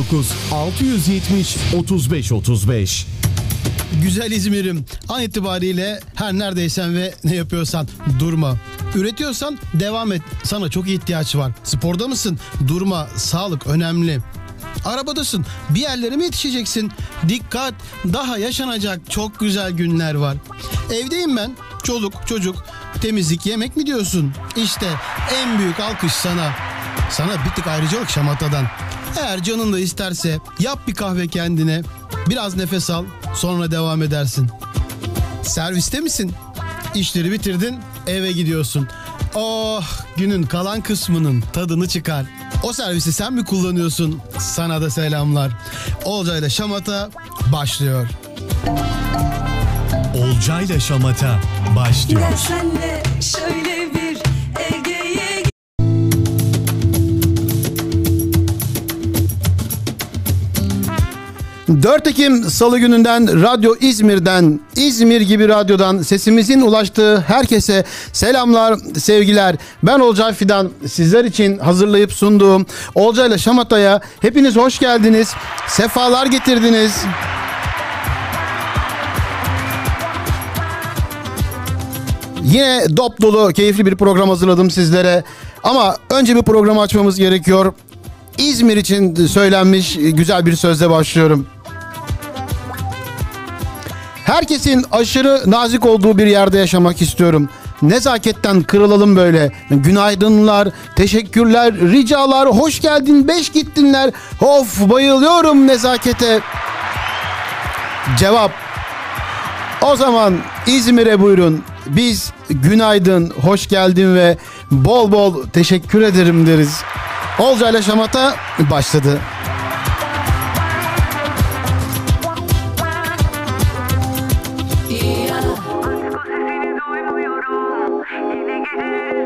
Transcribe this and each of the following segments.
539 670 35 35. Güzel İzmir'im. An itibariyle her neredeysen ve ne yapıyorsan durma. Üretiyorsan devam et. Sana çok ihtiyaç var. Sporda mısın? Durma. Sağlık önemli. Arabadasın. Bir yerlere mi yetişeceksin? Dikkat. Daha yaşanacak çok güzel günler var. Evdeyim ben. Çoluk, çocuk, temizlik, yemek mi diyorsun? İşte en büyük alkış sana. Sana bir tık ayrıcalık şamatadan. Eğer canın da isterse yap bir kahve kendine. Biraz nefes al, sonra devam edersin. Serviste misin? İşleri bitirdin, eve gidiyorsun. Oh, günün kalan kısmının tadını çıkar. O servisi sen mi kullanıyorsun? Sana da selamlar. Olcayla Şamata başlıyor. Olcayla Şamata başlıyor. Gel senle şöyle 4 Ekim Salı gününden Radyo İzmir'den, İzmir gibi radyodan sesimizin ulaştığı herkese selamlar, sevgiler. Ben Olcay Fidan. Sizler için hazırlayıp sunduğum Olcay'la Şamata'ya hepiniz hoş geldiniz. Sefalar getirdiniz. Yine dop dolu keyifli bir program hazırladım sizlere. Ama önce bir programı açmamız gerekiyor. İzmir için söylenmiş güzel bir sözle başlıyorum. Herkesin aşırı nazik olduğu bir yerde yaşamak istiyorum. Nezaketten kırılalım böyle. Günaydınlar, teşekkürler, ricalar, hoş geldin, beş gittinler. Of bayılıyorum nezakete. Cevap. O zaman İzmir'e buyurun. Biz günaydın, hoş geldin ve bol bol teşekkür ederim deriz. Olcayla Şamata başladı.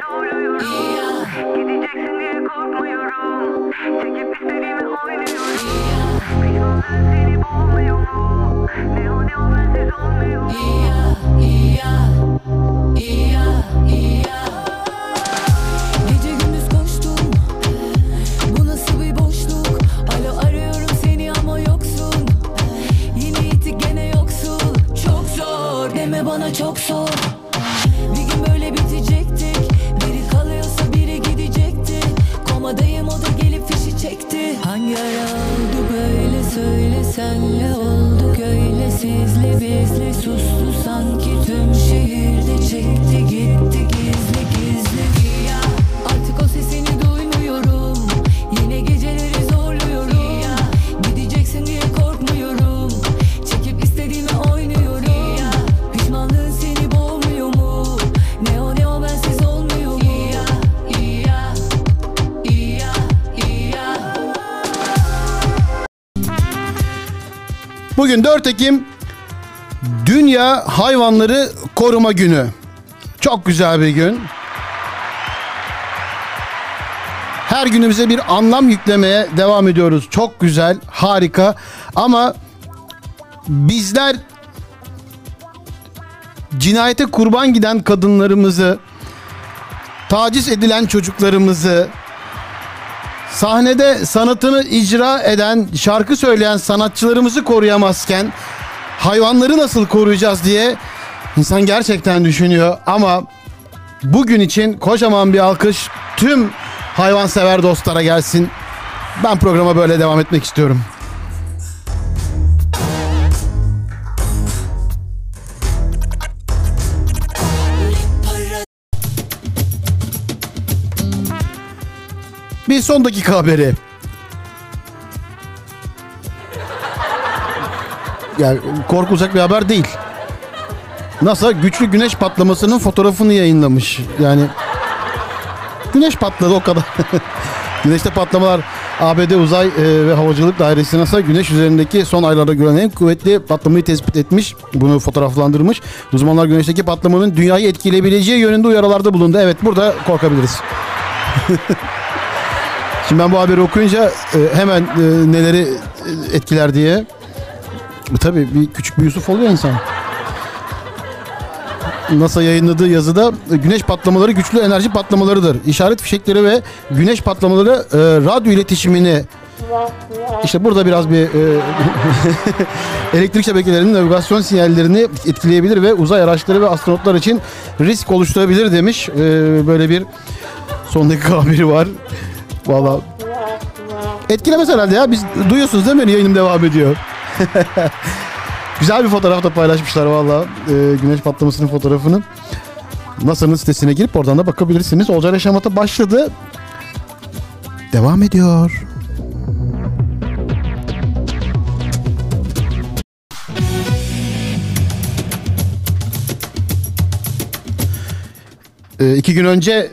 Zorluyorum. Gideceksin diye korkmuyorum. Çekip istediğimi oynuyorum. Pişman ben seni boğmuyor mu Ne o ne o bensiz olmuyor mu Gece gündüz koştum Bizli sustu sanki tüm şehirde çekti gitti gizli gizli Ya Artık o sesini duymuyorum. Yine geceleri zorluyorum. Gideceksin diye korkmuyorum. Çekip istediğimi oynuyorum. Pişmanlığın seni boğmuyor mu? Ne o ne o bensiz olmuyor mu? Ya Ya Ya Bugün 4 Ekim Dünya Hayvanları Koruma Günü. Çok güzel bir gün. Her günümüze bir anlam yüklemeye devam ediyoruz. Çok güzel, harika. Ama bizler cinayete kurban giden kadınlarımızı, taciz edilen çocuklarımızı, sahnede sanatını icra eden, şarkı söyleyen sanatçılarımızı koruyamazken hayvanları nasıl koruyacağız diye insan gerçekten düşünüyor ama bugün için kocaman bir alkış tüm hayvansever dostlara gelsin. Ben programa böyle devam etmek istiyorum. Bir son dakika haberi. Yani korkulacak bir haber değil. NASA güçlü güneş patlamasının fotoğrafını yayınlamış. Yani güneş patladı o kadar. Güneşte patlamalar ABD Uzay e, ve Havacılık Dairesi NASA güneş üzerindeki son aylarda görülen en kuvvetli patlamayı tespit etmiş. Bunu fotoğraflandırmış. Uzmanlar güneşteki patlamanın dünyayı etkileyebileceği yönünde uyarılarda bulundu. Evet burada korkabiliriz. Şimdi ben bu haberi okuyunca e, hemen e, neleri etkiler diye. E, Tabii bir küçük bir Yusuf oluyor insan. NASA yayınladığı yazıda e, güneş patlamaları güçlü enerji patlamalarıdır. İşaret fişekleri ve güneş patlamaları e, radyo iletişimini İşte burada biraz bir e, elektrik şebekelerinin navigasyon sinyallerini etkileyebilir ve uzay araçları ve astronotlar için risk oluşturabilir demiş. E, böyle bir son dakika haberi var. Valla etkilemez herhalde ya. Biz duyuyorsunuz değil mi? Yayınım devam ediyor. Güzel bir fotoğraf da paylaşmışlar valla. E, güneş patlamasının fotoğrafını. NASA'nın sitesine girip oradan da bakabilirsiniz. Olcay Şamata başladı. Devam ediyor. E, iki gün önce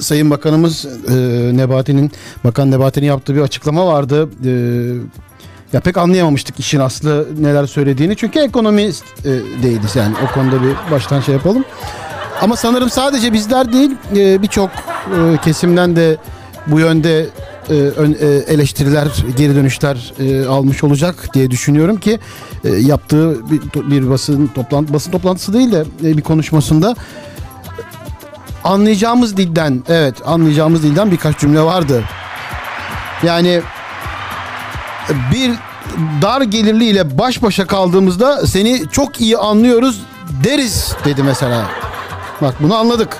Sayın Bakanımız e, Nebati'nin Bakan Nebati'nin yaptığı bir açıklama vardı. E, ya pek anlayamamıştık işin aslı neler söylediğini. Çünkü ekonomist e, değiliz yani o konuda bir baştan şey yapalım. Ama sanırım sadece bizler değil e, birçok e, kesimden de bu yönde ön- eleştiriler, geri dönüşler almış olacak diye düşünüyorum ki yaptığı bir, basın toplantı basın toplantısı değil de bir konuşmasında anlayacağımız dilden evet anlayacağımız dilden birkaç cümle vardı. Yani bir dar gelirli ile baş başa kaldığımızda seni çok iyi anlıyoruz deriz dedi mesela. Bak bunu anladık.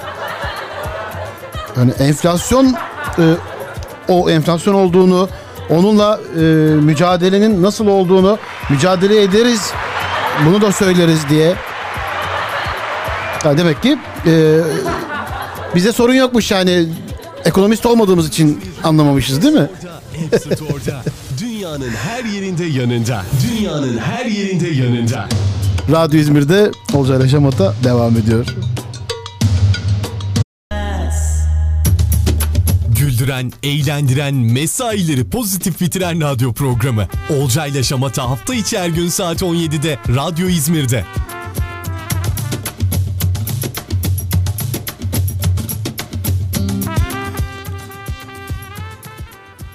Yani enflasyon e, o enflasyon olduğunu, onunla e, mücadelenin nasıl olduğunu mücadele ederiz. Bunu da söyleriz diye. Ya demek ki e, bize sorun yokmuş yani ekonomist olmadığımız için anlamamışız değil mi? Dünyanın her yerinde yanında. Dünyanın her yerinde yanında. Radyo İzmir'de Olcay Şamata devam ediyor. Güldüren, eğlendiren, mesaileri pozitif bitiren radyo programı. Olcayla Şamata hafta içi her gün saat 17'de Radyo İzmir'de.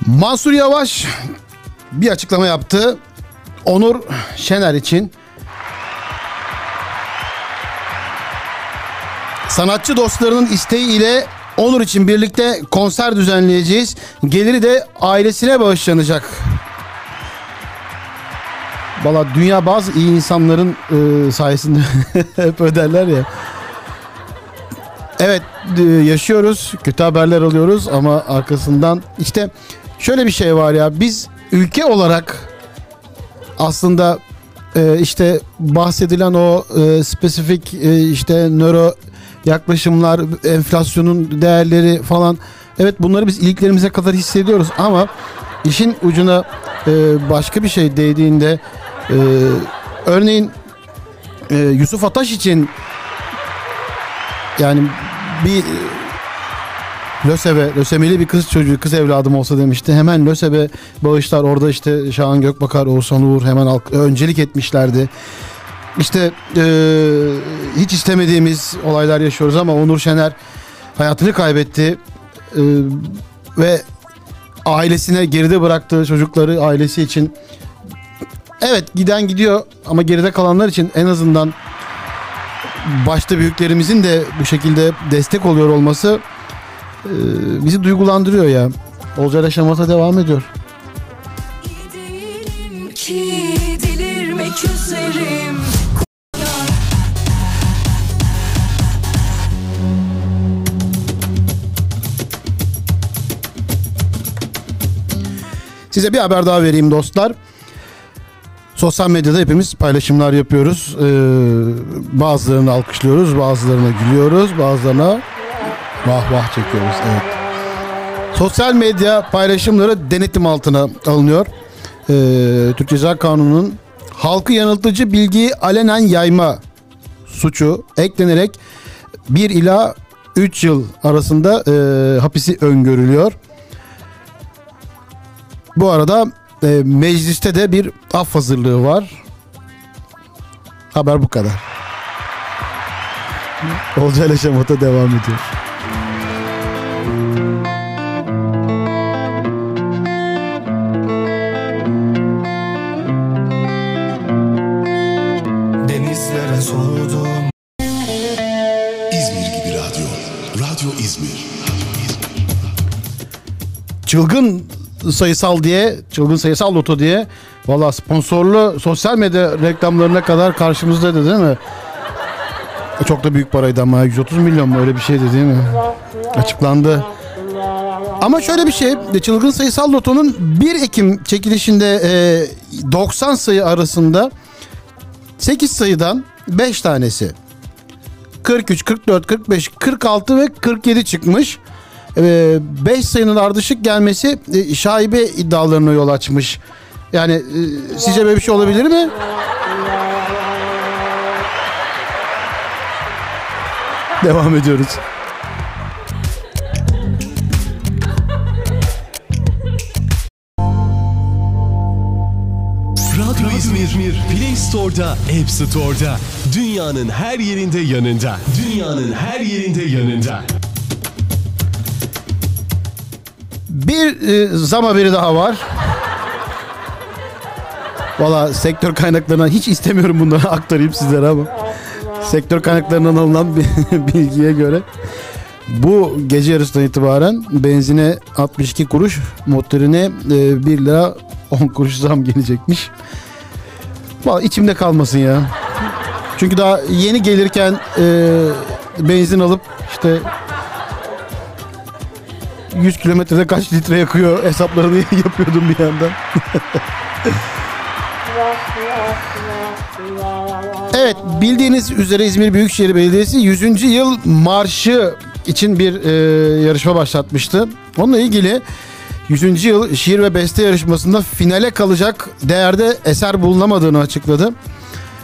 Mansur Yavaş bir açıklama yaptı. Onur Şener için sanatçı dostlarının isteği ile Onur için birlikte konser düzenleyeceğiz. Geliri de ailesine bağışlanacak. Valla dünya bazı iyi insanların e, sayesinde hep öderler ya. Evet e, yaşıyoruz. Kötü haberler alıyoruz ama arkasından işte şöyle bir şey var ya biz ülke olarak aslında e, işte bahsedilen o e, spesifik e, işte nöro yaklaşımlar, enflasyonun değerleri falan evet bunları biz iliklerimize kadar hissediyoruz ama işin ucuna e, başka bir şey değdiğinde e, örneğin e, Yusuf Ataş için yani bir Lösebe, lösemili bir kız çocuğu, kız evladım olsa demişti. Hemen Lösebe bağışlar orada işte Şahan Gökbakar, Oğuzhan Uğur hemen halk- öncelik etmişlerdi. İşte eee, hiç istemediğimiz olaylar yaşıyoruz ama Onur Şener hayatını kaybetti. Eee, ve ailesine geride bıraktığı çocukları ailesi için evet giden gidiyor ama geride kalanlar için en azından başta büyüklerimizin de bu şekilde destek oluyor olması e, bizi duygulandırıyor ya. Olcay Şamata devam ediyor. Ki üzerim Size bir haber daha vereyim dostlar. Sosyal medyada hepimiz paylaşımlar yapıyoruz. Ee, bazılarını alkışlıyoruz, bazılarına gülüyoruz, bazılarına vah vah çekiyoruz. Evet. Sosyal medya paylaşımları denetim altına alınıyor. Ee, Türk Ceza Kanunu'nun halkı yanıltıcı bilgiyi alenen yayma suçu eklenerek 1 ila 3 yıl arasında e, hapisi öngörülüyor. Bu arada e, mecliste de bir af hazırlığı var. Haber bu kadar. Olcay ile Şamata devam ediyor. Çılgın sayısal diye, çılgın sayısal loto diye. Valla sponsorlu sosyal medya reklamlarına kadar karşımızdaydı değil mi? E, Çok da büyük paraydı ama 130 milyon mu öyle bir şeydi değil mi? Açıklandı. Ama şöyle bir şey, çılgın sayısal lotonun 1 Ekim çekilişinde e, 90 sayı arasında 8 sayıdan 5 tanesi 43, 44, 45, 46 ve 47 çıkmış. 5 sayının ardışık gelmesi e, şaibe iddialarına yol açmış. Yani e, sizce böyle bir şey olabilir mi? Devam ediyoruz. Radyo İzmir, Play Store'da, App Store'da. Dünyanın her yerinde yanında. Dünyanın her yerinde yanında. Bir e, zam haberi daha var. Valla sektör kaynaklarından hiç istemiyorum bunları aktarayım sizlere ama. Sektör kaynaklarından alınan bilgiye göre bu gece yarısından itibaren benzine 62 kuruş, motorine e, 1 lira 10 kuruş zam gelecekmiş. Valla içimde kalmasın ya. Çünkü daha yeni gelirken e, benzin alıp işte 100 kilometrede kaç litre yakıyor hesaplarını yapıyordum bir yandan. evet bildiğiniz üzere İzmir Büyükşehir Belediyesi 100. yıl marşı için bir e, yarışma başlatmıştı. Onunla ilgili 100. yıl şiir ve beste yarışmasında finale kalacak değerde eser bulunamadığını açıkladı.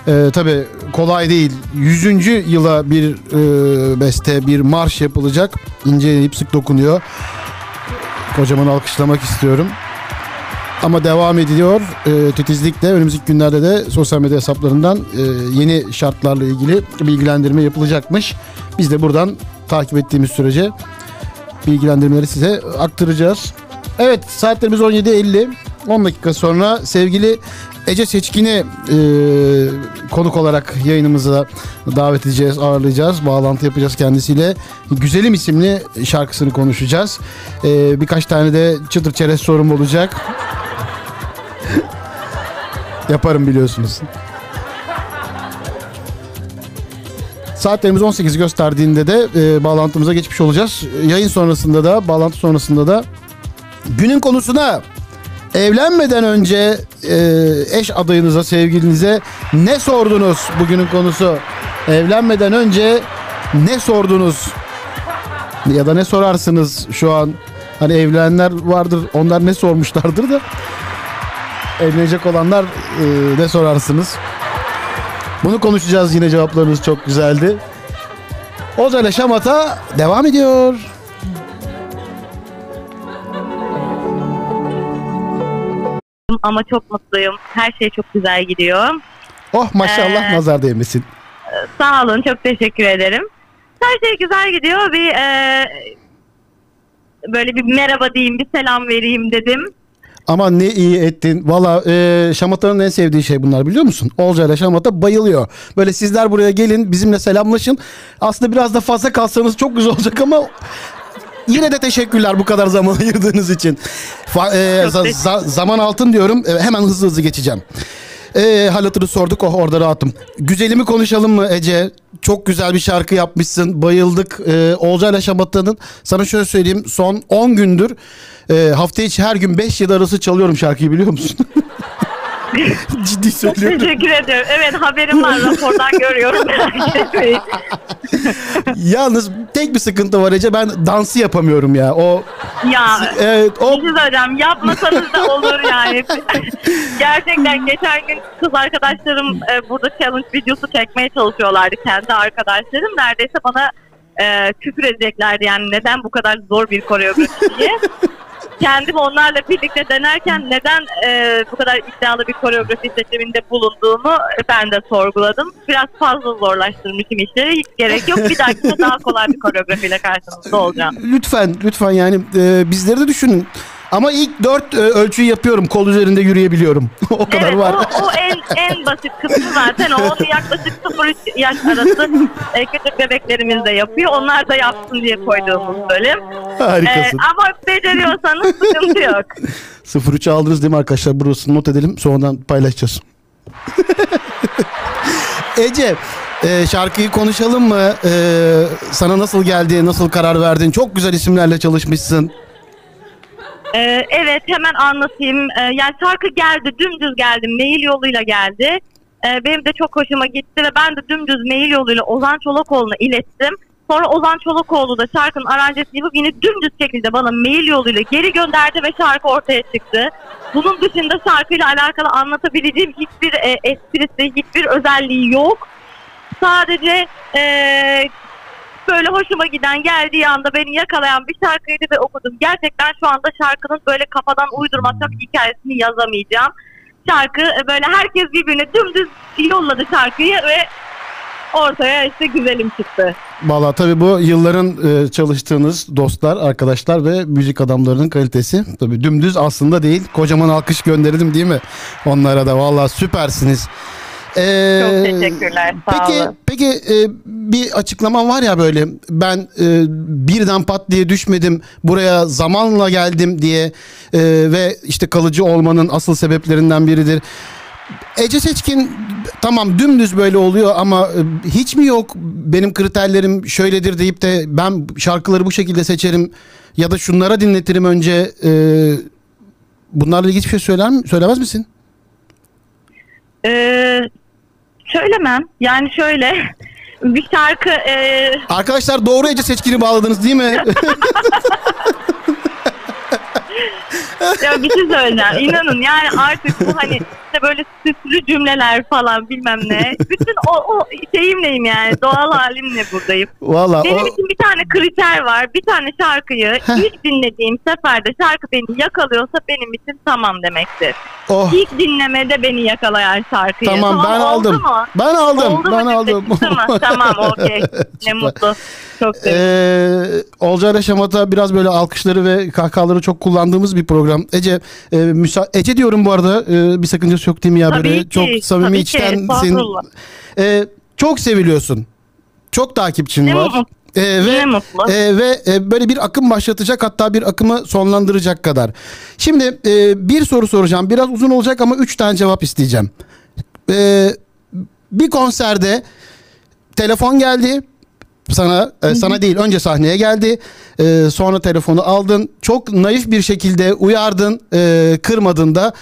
Ee, tabii kolay değil. 100. yıla bir e, beste, bir marş yapılacak. İnceleyip sık dokunuyor. Kocaman alkışlamak istiyorum. Ama devam ediyor e, titizlikle. Önümüzdeki günlerde de sosyal medya hesaplarından e, yeni şartlarla ilgili bilgilendirme yapılacakmış. Biz de buradan takip ettiğimiz sürece bilgilendirmeleri size aktaracağız. Evet saatlerimiz 17.50. 10 dakika sonra sevgili Ece Seçkin'i e, konuk olarak yayınımıza davet edeceğiz, ağırlayacağız. Bağlantı yapacağız kendisiyle. Güzelim isimli şarkısını konuşacağız. E, birkaç tane de çıtır çerez sorum olacak. Yaparım biliyorsunuz. Saatlerimiz 18 gösterdiğinde de e, bağlantımıza geçmiş olacağız. Yayın sonrasında da, bağlantı sonrasında da günün konusuna evlenmeden önce e, eş adayınıza, sevgilinize ne sordunuz bugünün konusu? Evlenmeden önce ne sordunuz? Ya da ne sorarsınız şu an? Hani evlenenler vardır, onlar ne sormuşlardır da evlenecek olanlar e, ne sorarsınız? Bunu konuşacağız yine cevaplarınız çok güzeldi. Ozele Şamata devam ediyor. Ama çok mutluyum. Her şey çok güzel gidiyor. Oh maşallah Ee, nazar değmesin. Sağ olun, çok teşekkür ederim. Her şey güzel gidiyor. Bir e, böyle bir merhaba diyeyim, bir selam vereyim dedim. Ama ne iyi ettin. Valla e, Şamata'nın en sevdiği şey bunlar biliyor musun? Olca ile Şamata bayılıyor. Böyle sizler buraya gelin bizimle selamlaşın. Aslında biraz da fazla kalsanız çok güzel olacak ama yine de teşekkürler bu kadar zaman ayırdığınız için. Fa- e, za- za- zaman altın diyorum. E, hemen hızlı hızlı geçeceğim. E, halatını sorduk. Oh orada rahatım. Güzelimi konuşalım mı Ece? Çok güzel bir şarkı yapmışsın. Bayıldık. E, Olca ile Şamata'nın sana şöyle söyleyeyim. Son 10 gündür e, hafta içi her gün 5 yıl arası çalıyorum şarkıyı biliyor musun? Ciddi söylüyorum. Teşekkür ediyorum. Evet haberim var, rapordan görüyorum. Yalnız tek bir sıkıntı var Ece. Ben dansı yapamıyorum ya. O ya evet o bir şey söyleyeceğim. Yapmasanız da olur yani. Gerçekten geçen gün kız arkadaşlarım e, burada challenge videosu çekmeye çalışıyorlardı. Kendi arkadaşlarım neredeyse bana e, küfür edeceklerdi yani neden bu kadar zor bir koreografi diye. Kendim onlarla birlikte denerken neden e, bu kadar iddialı bir koreografi seçiminde bulunduğumu ben de sorguladım. Biraz fazla zorlaştırmışım işleri. Hiç gerek yok. Bir dahakine daha kolay bir koreografiyle karşınızda olacağım. lütfen lütfen yani e, bizleri de düşünün. Ama ilk dört e, ölçüyü yapıyorum. Kol üzerinde yürüyebiliyorum. o kadar evet, var. O, o en en basit kısmı zaten o. Onu yaklaşık 0-3 yaş arası e, küçük bebeklerimiz de yapıyor. Onlar da yapsın diye koyduğumuz bölüm. E, Harikasın. ama beceriyorsanız sıkıntı yok. 03'ü aldınız değil mi arkadaşlar? Burası not edelim. Sonradan paylaşacağız. Ece e, şarkıyı konuşalım mı? E, sana nasıl geldi? Nasıl karar verdin? Çok güzel isimlerle çalışmışsın. Ee, evet hemen anlatayım. Ee, yani şarkı geldi, dümdüz geldi, mail yoluyla geldi. Ee, benim de çok hoşuma gitti ve ben de dümdüz mail yoluyla Ozan Çolakoğlu'na ilettim. Sonra Ozan Çolakoğlu da şarkının aranjesini yapıp yine dümdüz şekilde bana mail yoluyla geri gönderdi ve şarkı ortaya çıktı. Bunun dışında şarkıyla alakalı anlatabileceğim hiçbir e, esprisi, hiçbir özelliği yok. Sadece e, böyle hoşuma giden geldiği anda beni yakalayan bir şarkıydı ve okudum. Gerçekten şu anda şarkının böyle kafadan uydurmakta bir hikayesini yazamayacağım. Şarkı e, böyle herkes birbirine dümdüz yolladı şarkıyı ve ortaya işte güzelim çıktı. Valla tabii bu yılların e, çalıştığınız dostlar, arkadaşlar ve müzik adamlarının kalitesi. Tabii dümdüz aslında değil. Kocaman alkış gönderelim değil mi? Onlara da valla süpersiniz. Ee, Çok teşekkürler, sağ peki, olun. Peki e, bir açıklaman var ya böyle ben e, birden pat diye düşmedim buraya zamanla geldim diye e, ve işte kalıcı olmanın asıl sebeplerinden biridir. Ece Seçkin tamam dümdüz böyle oluyor ama e, hiç mi yok benim kriterlerim şöyledir deyip de ben şarkıları bu şekilde seçerim ya da şunlara dinletirim önce e, bunlarla ilgili hiçbir şey söyler mi, söylemez misin? Ee, söylemem. Yani şöyle bir şarkı e, Arkadaşlar doğru Ece Seçkin'i bağladınız değil mi? ya bir şey söyleyeceğim. İnanın yani artık bu hani işte böyle süslü cümleler falan bilmem ne. Bütün o, o şeyimleyim yani. Doğal halimle buradayım. Valla Benim o, için bir tane kriter var. Bir tane şarkıyı ilk dinlediğim seferde şarkı beni yakalıyorsa benim için tamam demektir. oh, İlk dinlemede beni yakalayan şarkıyı. tamam ben oldu aldım. Mu? Ben aldım. Oldu ben mu? aldım. Mı? Tamam okey. Ne mutlu. Çok. Ee, Olcay ile Şamata biraz böyle alkışları ve kahkahaları çok kullandığımız bir program. Ece e, müsa- Ece diyorum bu arada e, bir sakıncası yok değil mi ya Tabii böyle ki, çok samimi tabii ki, içten senin. E, çok seviliyorsun. Çok takipçin Ne var. mutlu. E, ve e, ve e, böyle bir akım başlatacak hatta bir akımı sonlandıracak kadar. Şimdi e, bir soru soracağım. Biraz uzun olacak ama üç tane cevap isteyeceğim. E, bir konserde telefon geldi sana e, sana değil önce sahneye geldi E, sonra telefonu aldın çok naif bir şekilde uyardın e, kırmadın da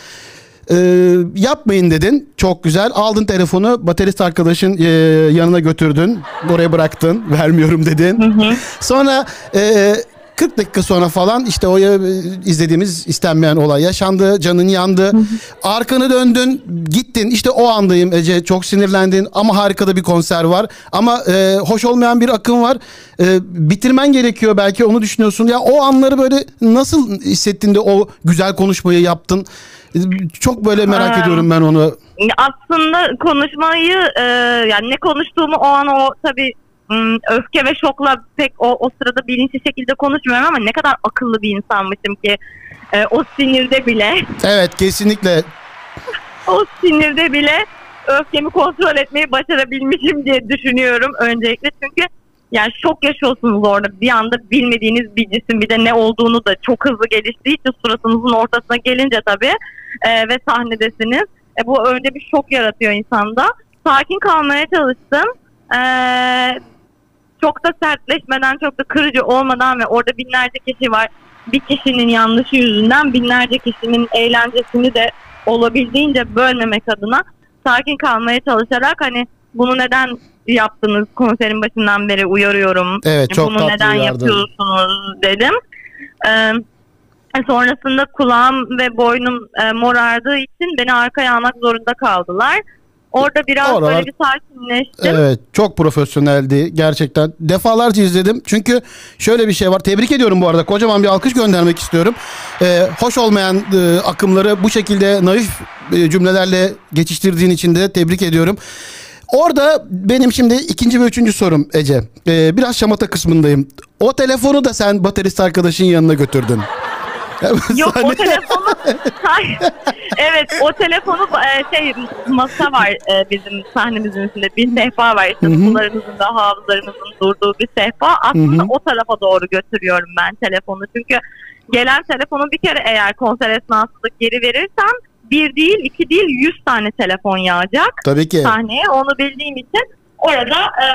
E, yapmayın dedin çok güzel aldın telefonu baterist arkadaşın e, yanına götürdün buraya bıraktın vermiyorum dedin sonra e, 40 dakika sonra falan işte o e, izlediğimiz istenmeyen olay yaşandı. Canın yandı. Arkanı döndün, gittin. İşte o andayım Ece. Çok sinirlendin ama harika da bir konser var. Ama e, hoş olmayan bir akım var. E, bitirmen gerekiyor belki onu düşünüyorsun. Ya o anları böyle nasıl hissettin de o güzel konuşmayı yaptın? Çok böyle merak Aa. ediyorum ben onu. aslında konuşmayı e, yani ne konuştuğumu o an o tabii m, öfke ve şokla pek o, o sırada bilinçli şekilde konuşmuyorum ama ne kadar akıllı bir insanmışım ki e, o sinirde bile Evet kesinlikle. o sinirde bile öfkemi kontrol etmeyi başarabilmişim diye düşünüyorum öncelikle çünkü yani şok yaşıyorsunuz orada bir anda bilmediğiniz bir cisim bir de ne olduğunu da çok hızlı geliştiği için suratınızın ortasına gelince tabii e, ve sahnedesiniz. E, bu önce bir şok yaratıyor insanda. Sakin kalmaya çalıştım. E, çok da sertleşmeden çok da kırıcı olmadan ve orada binlerce kişi var. Bir kişinin yanlışı yüzünden binlerce kişinin eğlencesini de olabildiğince bölmemek adına sakin kalmaya çalışarak hani bunu neden yaptınız konserin başından beri uyarıyorum. Evet, çok Bunu tatlı neden uyardın. yapıyorsunuz dedim. Ee, sonrasında kulağım ve boynum e, morardığı için beni arkaya almak zorunda kaldılar. Orada biraz Oralar- böyle bir sakinleştim. Evet çok profesyoneldi gerçekten. Defalarca izledim. Çünkü şöyle bir şey var. Tebrik ediyorum bu arada. Kocaman bir alkış göndermek istiyorum. Ee, hoş olmayan e, akımları bu şekilde naif e, cümlelerle geçiştirdiğin için de tebrik ediyorum. Orada benim şimdi ikinci ve üçüncü sorum Ece. Ee, biraz şamata kısmındayım. O telefonu da sen baterist arkadaşın yanına götürdün. Yok o telefonu Hayır. evet o telefonu e, şey masa var e, bizim sahnemizin üstünde bir sehpa var işte sularımızın da havuzlarımızın durduğu bir sehpa aslında o tarafa doğru götürüyorum ben telefonu çünkü gelen telefonu bir kere eğer konser esnasında geri verirsem bir değil iki değil yüz tane telefon yağacak Tabii ki. sahneye onu bildiğim için orada e,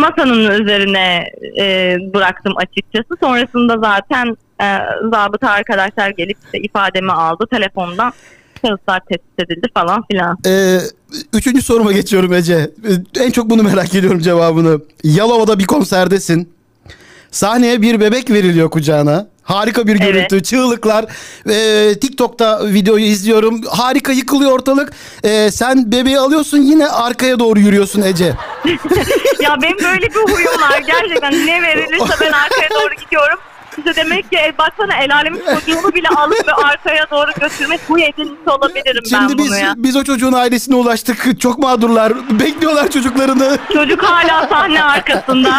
masanın üzerine e, bıraktım açıkçası. Sonrasında zaten e, zabıta arkadaşlar gelip işte ifademi aldı telefondan. Şahıslar tespit edildi falan filan. Ee, üçüncü soruma geçiyorum Ece. Ee, En çok bunu merak ediyorum cevabını. Yalova'da bir konserdesin. Sahneye bir bebek veriliyor kucağına. Harika bir Evet. görüntü, çığlıklar. Ee, TikTok'ta videoyu izliyorum. Harika yıkılıyor ortalık. Ee, sen bebeği alıyorsun yine arkaya doğru yürüyorsun Ece. ya benim böyle bir huyum var. Gerçekten ne verilirse ben arkaya doğru gidiyorum. İşte demek ki e, baksana el alemin çocuğunu bile alıp ve arkaya doğru götürmek huy edilmiş olabilirim ben Şimdi bunu biz ya. biz o çocuğun ailesine ulaştık. Çok mağdurlar. Bekliyorlar çocuklarını. Çocuk hala sahne arkasında.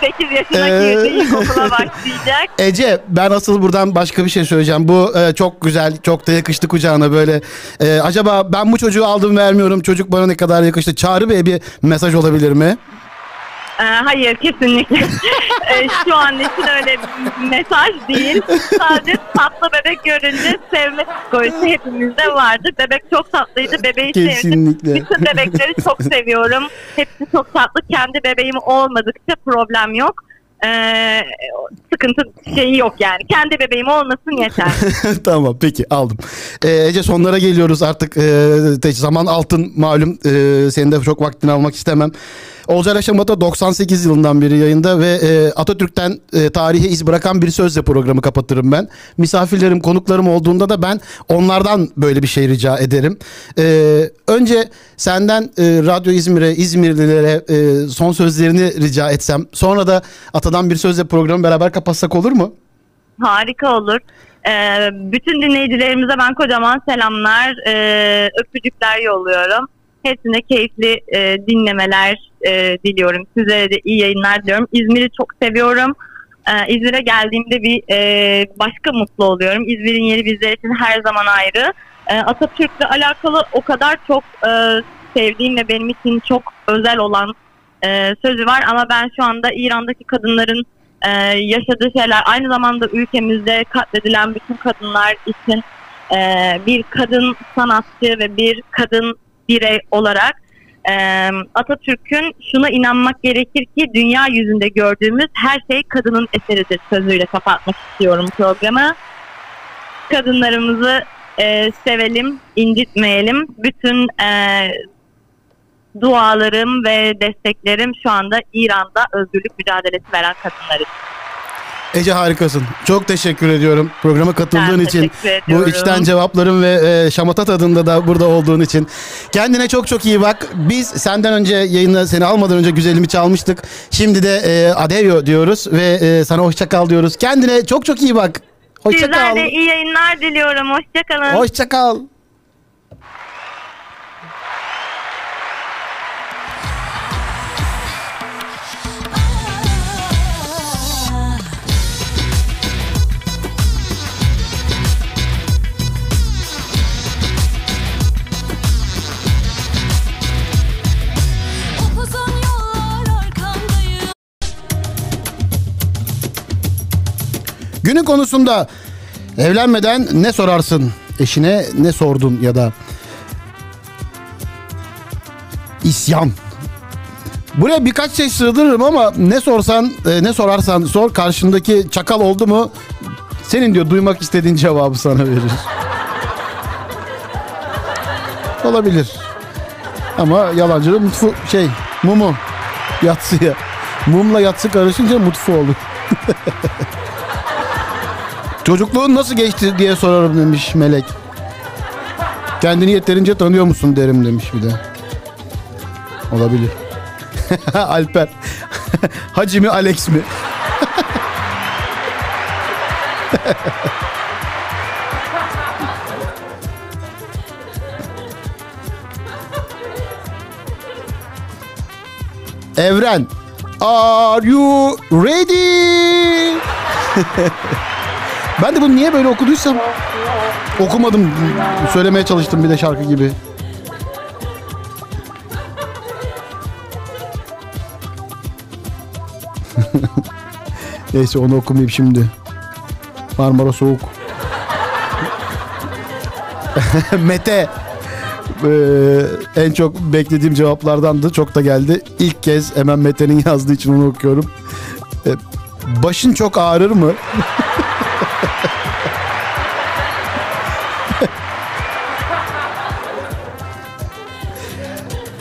8 yaşına Ee, girdi. ilkokula başlayacak. Ece ben asıl buradan başka bir şey söyleyeceğim. Bu e, çok güzel, çok da yakıştı kucağına böyle. E, acaba ben bu çocuğu aldım vermiyorum. Çocuk bana ne kadar yakıştı. Çağrı Bey bir mesaj olabilir mi? Ee, hayır kesinlikle. Ee, şu an için öyle bir mesaj değil. Sadece tatlı bebek görünce sevme psikolojisi hepimizde vardır. Bebek çok tatlıydı. Bebeği Kesinlikle. sevdim. Bütün bebekleri çok seviyorum. Hepsi çok tatlı. Kendi bebeğim olmadıkça problem yok. Ee, sıkıntı şeyi yok yani. Kendi bebeğim olmasın yeter. tamam peki aldım. E, Ece sonlara geliyoruz artık. E, te- zaman altın malum. E, senin de çok vaktini almak istemem. Olcay Yaşamata 98 yılından beri yayında ve e, Atatürk'ten e, tarihe iz bırakan bir sözle programı kapatırım ben. Misafirlerim, konuklarım olduğunda da ben onlardan böyle bir şey rica ederim. E, önce senden e, Radyo İzmir'e, İzmirlilere e, son sözlerini rica etsem. Sonra da Atadan bir sözle programı beraber kapatsak olur mu? Harika olur. Ee, bütün dinleyicilerimize ben kocaman selamlar, ee, öpücükler yolluyorum. Hepsine keyifli e, dinlemeler e, diliyorum. Sizlere de iyi yayınlar diliyorum. İzmir'i çok seviyorum. Ee, İzmir'e geldiğimde bir e, başka mutlu oluyorum. İzmir'in yeri bizler için her zaman ayrı. Ee, Atatürk'le alakalı o kadar çok e, sevdiğim ve benim için çok özel olan e, sözü var. Ama ben şu anda İran'daki kadınların e, yaşadığı şeyler aynı zamanda ülkemizde katledilen bütün kadınlar için e, bir kadın sanatçı ve bir kadın birey olarak e, Atatürk'ün şuna inanmak gerekir ki dünya yüzünde gördüğümüz her şey kadının eseridir sözüyle kapatmak istiyorum programı. Kadınlarımızı e, sevelim, incitmeyelim. Bütün e, dualarım ve desteklerim şu anda İran'da özgürlük mücadelesi veren kadınlar için. Ece harikasın. Çok teşekkür ediyorum programa katıldığın Ben için. Bu içten cevapların ve e, şamata tadında da burada olduğun için. Kendine çok çok iyi bak. Biz senden önce yayına seni almadan önce güzelimi çalmıştık. Şimdi de e, adeo diyoruz ve e, sana hoşça kal diyoruz. Kendine çok çok iyi bak. Hoşça Sizler kal. iyi yayınlar diliyorum. Hoşçakalın. Hoşça kal. Günün konusunda evlenmeden ne sorarsın? Eşine ne sordun ya da isyan. Buraya birkaç şey sığdırırım ama ne sorsan e, ne sorarsan sor karşındaki çakal oldu mu senin diyor duymak istediğin cevabı sana verir. Olabilir. Ama yalancının mutfu şey mumu yatsıya. Mumla yatsı karışınca mutfu olur. Çocukluğun nasıl geçti diye sorarım demiş Melek. Kendini yeterince tanıyor musun derim demiş bir de. Olabilir. Alper. Hacı mi Alex mi? Evren. Are you ready? Ben de bunu niye böyle okuduysam okumadım. Söylemeye çalıştım bir de şarkı gibi. Neyse onu okumayayım şimdi. Marmara soğuk. Mete. Ee, en çok beklediğim cevaplardandı. Çok da geldi. İlk kez hemen Mete'nin yazdığı için onu okuyorum. Ee, başın çok ağrır mı?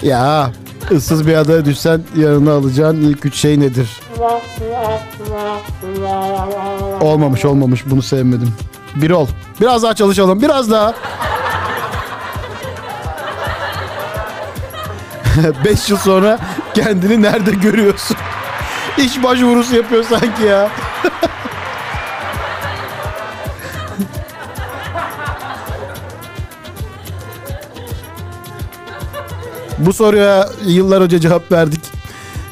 Ya ıssız bir adaya düşsen yanına alacağın ilk üç şey nedir? Olmamış olmamış bunu sevmedim. Bir ol. Biraz daha çalışalım. Biraz daha. Beş yıl sonra kendini nerede görüyorsun? İş başvurusu yapıyor sanki ya. Bu soruya yıllar önce cevap verdik.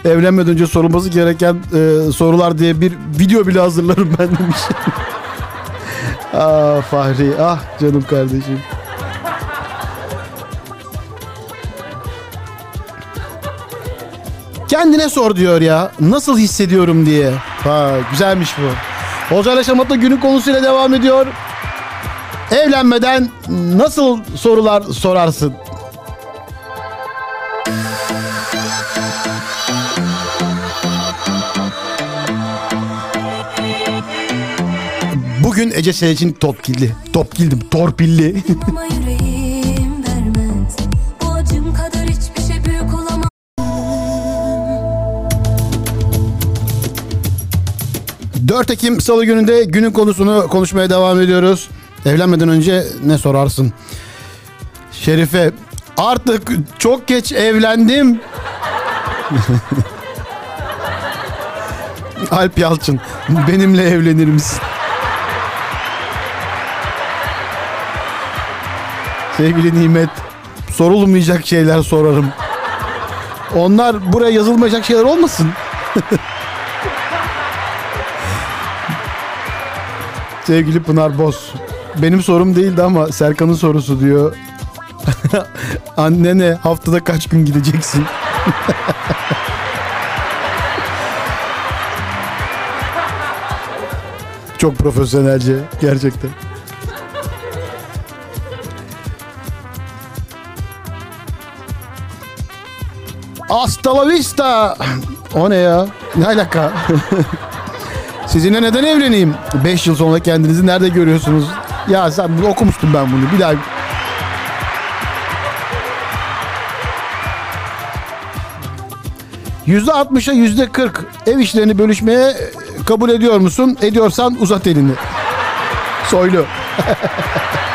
Evlenmeden önce sorulması gereken e, sorular diye bir video bile hazırlarım ben demiş. ah Fahri, ah canım kardeşim. Kendine sor diyor ya. Nasıl hissediyorum diye. Ha, güzelmiş bu. Olcayla Şamat'la günün konusuyla devam ediyor. Evlenmeden nasıl sorular sorarsın? Bugün Ece Seyirci'nin topkilli. Topkildim, torpilli. Şey 4 Ekim Salı gününde günün konusunu konuşmaya devam ediyoruz. Evlenmeden önce ne sorarsın? Şerife artık çok geç evlendim. Alp Yalçın benimle evlenir misin? Sevgili Nimet sorulmayacak şeyler sorarım. Onlar buraya yazılmayacak şeyler olmasın. Sevgili Pınar Boz. Benim sorum değildi ama Serkan'ın sorusu diyor. Annene haftada kaç gün gideceksin? Çok profesyonelce gerçekten. Hasta la vista. O ne ya? Ne alaka? Sizinle neden evleneyim? 5 yıl sonra kendinizi nerede görüyorsunuz? Ya sen bunu okumuştum ben bunu. Bir daha Yüzde altmışa yüzde kırk ev işlerini bölüşmeye kabul ediyor musun? Ediyorsan uzat elini. Soylu.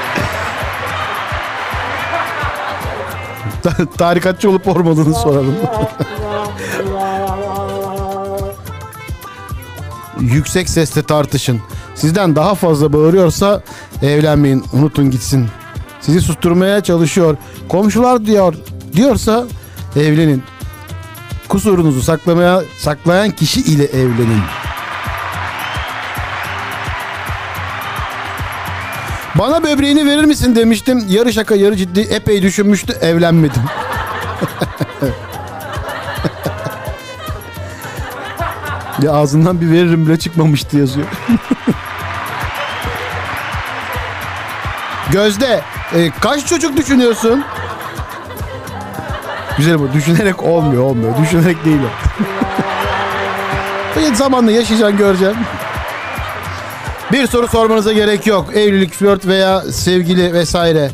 Tarikatçı olup olmadığını soralım. Yüksek sesle tartışın. Sizden daha fazla bağırıyorsa evlenmeyin. Unutun gitsin. Sizi susturmaya çalışıyor. Komşular diyor diyorsa evlenin. Kusurunuzu saklamaya saklayan kişi ile evlenin. Bana böbreğini verir misin demiştim. Yarı şaka yarı ciddi epey düşünmüştü evlenmedim. ya ağzından bir veririm bile çıkmamıştı yazıyor. Gözde e, kaç çocuk düşünüyorsun? Güzel bu. Düşünerek olmuyor olmuyor. Düşünerek değil o. Zamanla yaşayacaksın göreceksin. Bir soru sormanıza gerek yok. Evlilik, flört veya sevgili vesaire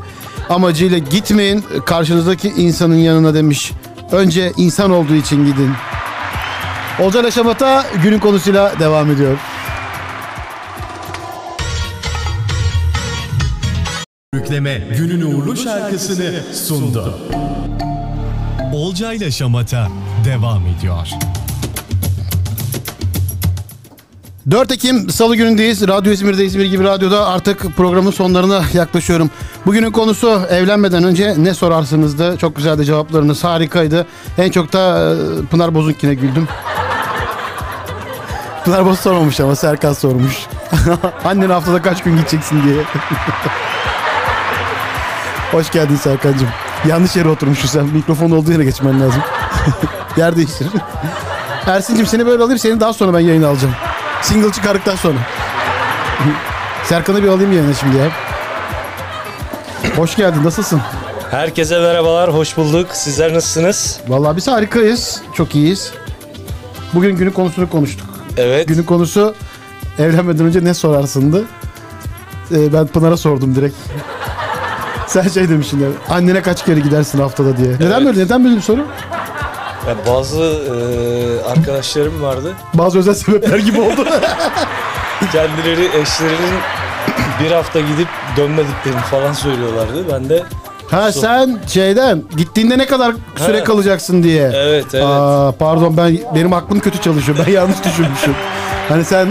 amacıyla gitmeyin karşınızdaki insanın yanına demiş. Önce insan olduğu için gidin. Olcan Aşamat'a günün konusuyla devam ediyor. Yükleme günün uğurlu şarkısını sundu. Olcayla Şamata devam ediyor. 4 Ekim Salı günündeyiz. Radyo İzmir'de İzmir gibi radyoda artık programın sonlarına yaklaşıyorum. Bugünün konusu evlenmeden önce ne sorarsınızdı? Çok güzeldi cevaplarınız harikaydı. En çok da e, Pınar Bozunki'ne güldüm. Pınar Boz sormamış ama Serkan sormuş. Annen haftada kaç gün gideceksin diye. Hoş geldin Serkan'cığım. Yanlış yere oturmuşsun sen. Mikrofon olduğu yere geçmen lazım. Yer değiştir. Ersin'cim seni böyle alayım. Seni daha sonra ben yayına alacağım. Single çıkardıktan sonra. Serkan'ı bir alayım yayına şimdi ya. Hoş geldin. Nasılsın? Herkese merhabalar, hoş bulduk. Sizler nasılsınız? Vallahi biz harikayız. Çok iyiyiz. Bugün günün konusunu konuştuk. Evet. Günün konusu evlenmeden önce ne sorarsındı? Ee, ben Pınar'a sordum direkt. Sen şey demişsin ya, annene kaç kere gidersin haftada diye. Neden Evet. böyle? Neden böyle bir soru? Ya bazı e, arkadaşlarım vardı. Bazı özel sebepler gibi oldu. Kendileri eşlerinin bir hafta gidip dönmediklerini falan söylüyorlardı. Ben de ha sen şeyden gittiğinde ne kadar süre Ha. kalacaksın diye. evet evet. Aa, pardon ben benim aklım kötü çalışıyor. Ben yanlış düşünmüşüm. Hani sen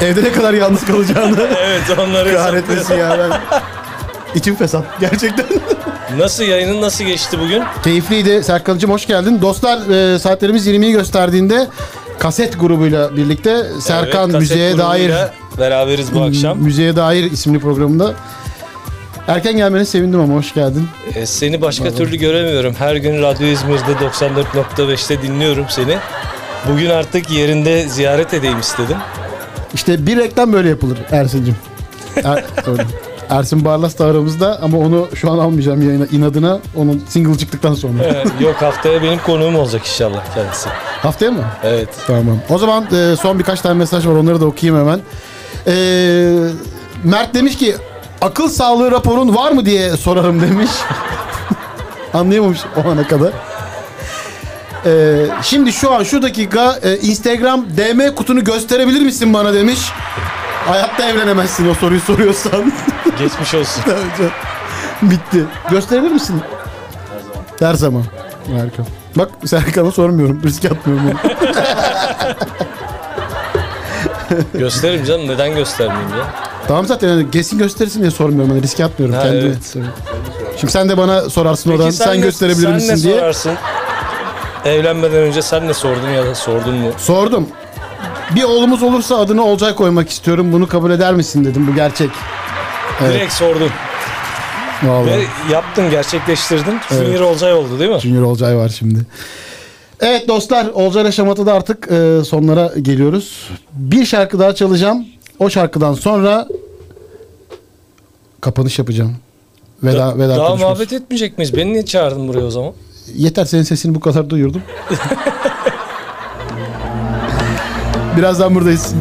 evde ne kadar yalnız kalacağını evet onları kahretmesin ya ben. İçim fesat gerçekten. Nasıl yayının nasıl geçti bugün? Keyifliydi. Serkan'cığım hoş geldin. Dostlar e, saatlerimiz 20'yi gösterdiğinde kaset grubuyla birlikte Serkan Evet, Müzeye Dair beraberiz bu akşam. Müzeye Dair isimli programında. Erken gelmene sevindim ama hoş geldin. E, seni başka türlü göremiyorum. Her gün Radyo İzmir'de 94.5'te dinliyorum seni. Bugün artık yerinde ziyaret edeyim istedim. İşte bir reklam böyle yapılır Ersin'cim. Er. Ersin Barlas da aramızda ama onu şu an almayacağım yayına inadına. Onun single çıktıktan sonra. E, yok haftaya benim konuğum olacak inşallah kendisi. Haftaya mı? Evet. Tamam. O zaman e, son birkaç tane mesaj var onları da okuyayım hemen. E, Mert demiş ki akıl sağlığı raporun var mı diye sorarım demiş. Anlayamamış o ana kadar. E, şimdi şu an şu dakika e, Instagram DM kutunu gösterebilir misin bana demiş. Hayatta evlenemezsin o soruyu soruyorsan. Geçmiş olsun. Bitti. Gösterebilir misin? Her zaman. Harika. Bak Serkan'a sormuyorum. Riske atmıyorum. onu. Gösteririm canım neden göstermeyeyim ya? Tamam zaten yani kesin gösterirsin diye sormuyorum. Hani riske atmıyorum Ha, kendimi. evet. Şimdi sen de bana sorarsın oradan sen, ne- gösterebilir sen misin ne diye. sorarsın? Evlenmeden önce sen ne sordun ya da sordun mu? Sordum. Bir oğlumuz olursa adını Olcay koymak istiyorum. Bunu kabul eder misin dedim. Bu gerçek. Evet. Direkt sordun. Vallahi. Ve yaptın, gerçekleştirdin. Junior Olcay oldu değil mi? Junior Olcay var şimdi. Evet dostlar Olcay'la Şamata'da artık e, sonlara geliyoruz. Bir şarkı daha çalacağım. O şarkıdan sonra kapanış yapacağım. Veda, Da- veda Daha konuşması. muhabbet etmeyecek miyiz? Beni niye çağırdın buraya o zaman? Yeter senin sesini bu kadar duyurdum. Birazdan buradayız.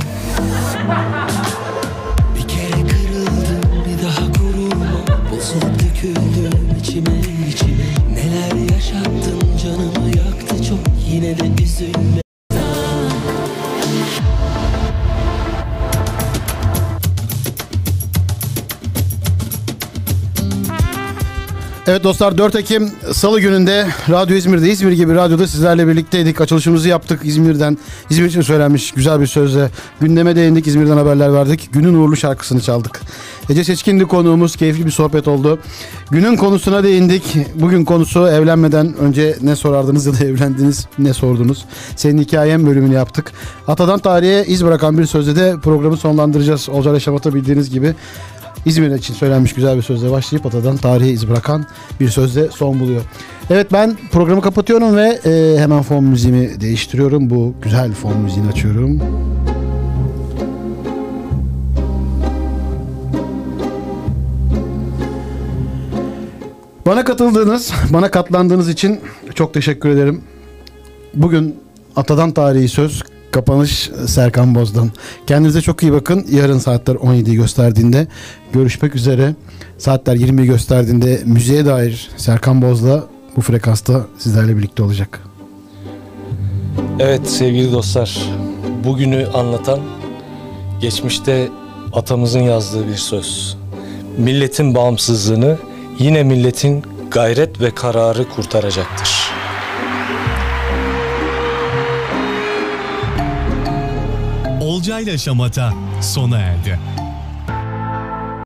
Evet dostlar 4 Ekim Salı gününde Radyo İzmir'de İzmir gibi radyoda sizlerle birlikteydik. Açılışımızı yaptık İzmir'den. İzmir için söylenmiş güzel bir sözle. Gündeme değindik İzmir'den haberler verdik. Günün uğurlu şarkısını çaldık. Ece Seçkin'di konuğumuz. Keyifli bir sohbet oldu. Günün konusuna değindik. Bugün konusu evlenmeden önce ne sorardınız ya da evlendiniz ne sordunuz. Senin hikayen bölümünü yaptık. Atadan tarihe iz bırakan bir sözle de programı sonlandıracağız. Olcay Şamat'a bildiğiniz gibi İzmir için söylenmiş güzel bir sözle başlayıp atadan tarihe iz bırakan bir sözle son buluyor. Evet ben programı kapatıyorum ve e, hemen fon müziğimi değiştiriyorum. Bu güzel fon müziğini açıyorum. Bana katıldığınız, bana katlandığınız için çok teşekkür ederim. Bugün Atadan Tarihi Söz kapanış Serkan Boz'dan. Kendinize çok iyi bakın. Yarın saatler 17'yi gösterdiğinde görüşmek üzere. Saatler 20'yi gösterdiğinde müziğe dair Serkan Boz'la bu frekansta sizlerle birlikte olacak. Evet sevgili dostlar. Bugünü anlatan geçmişte atamızın yazdığı bir söz. Milletin bağımsızlığını yine milletin gayret ve kararı kurtaracaktır. Olcayla Şamata sona erdi.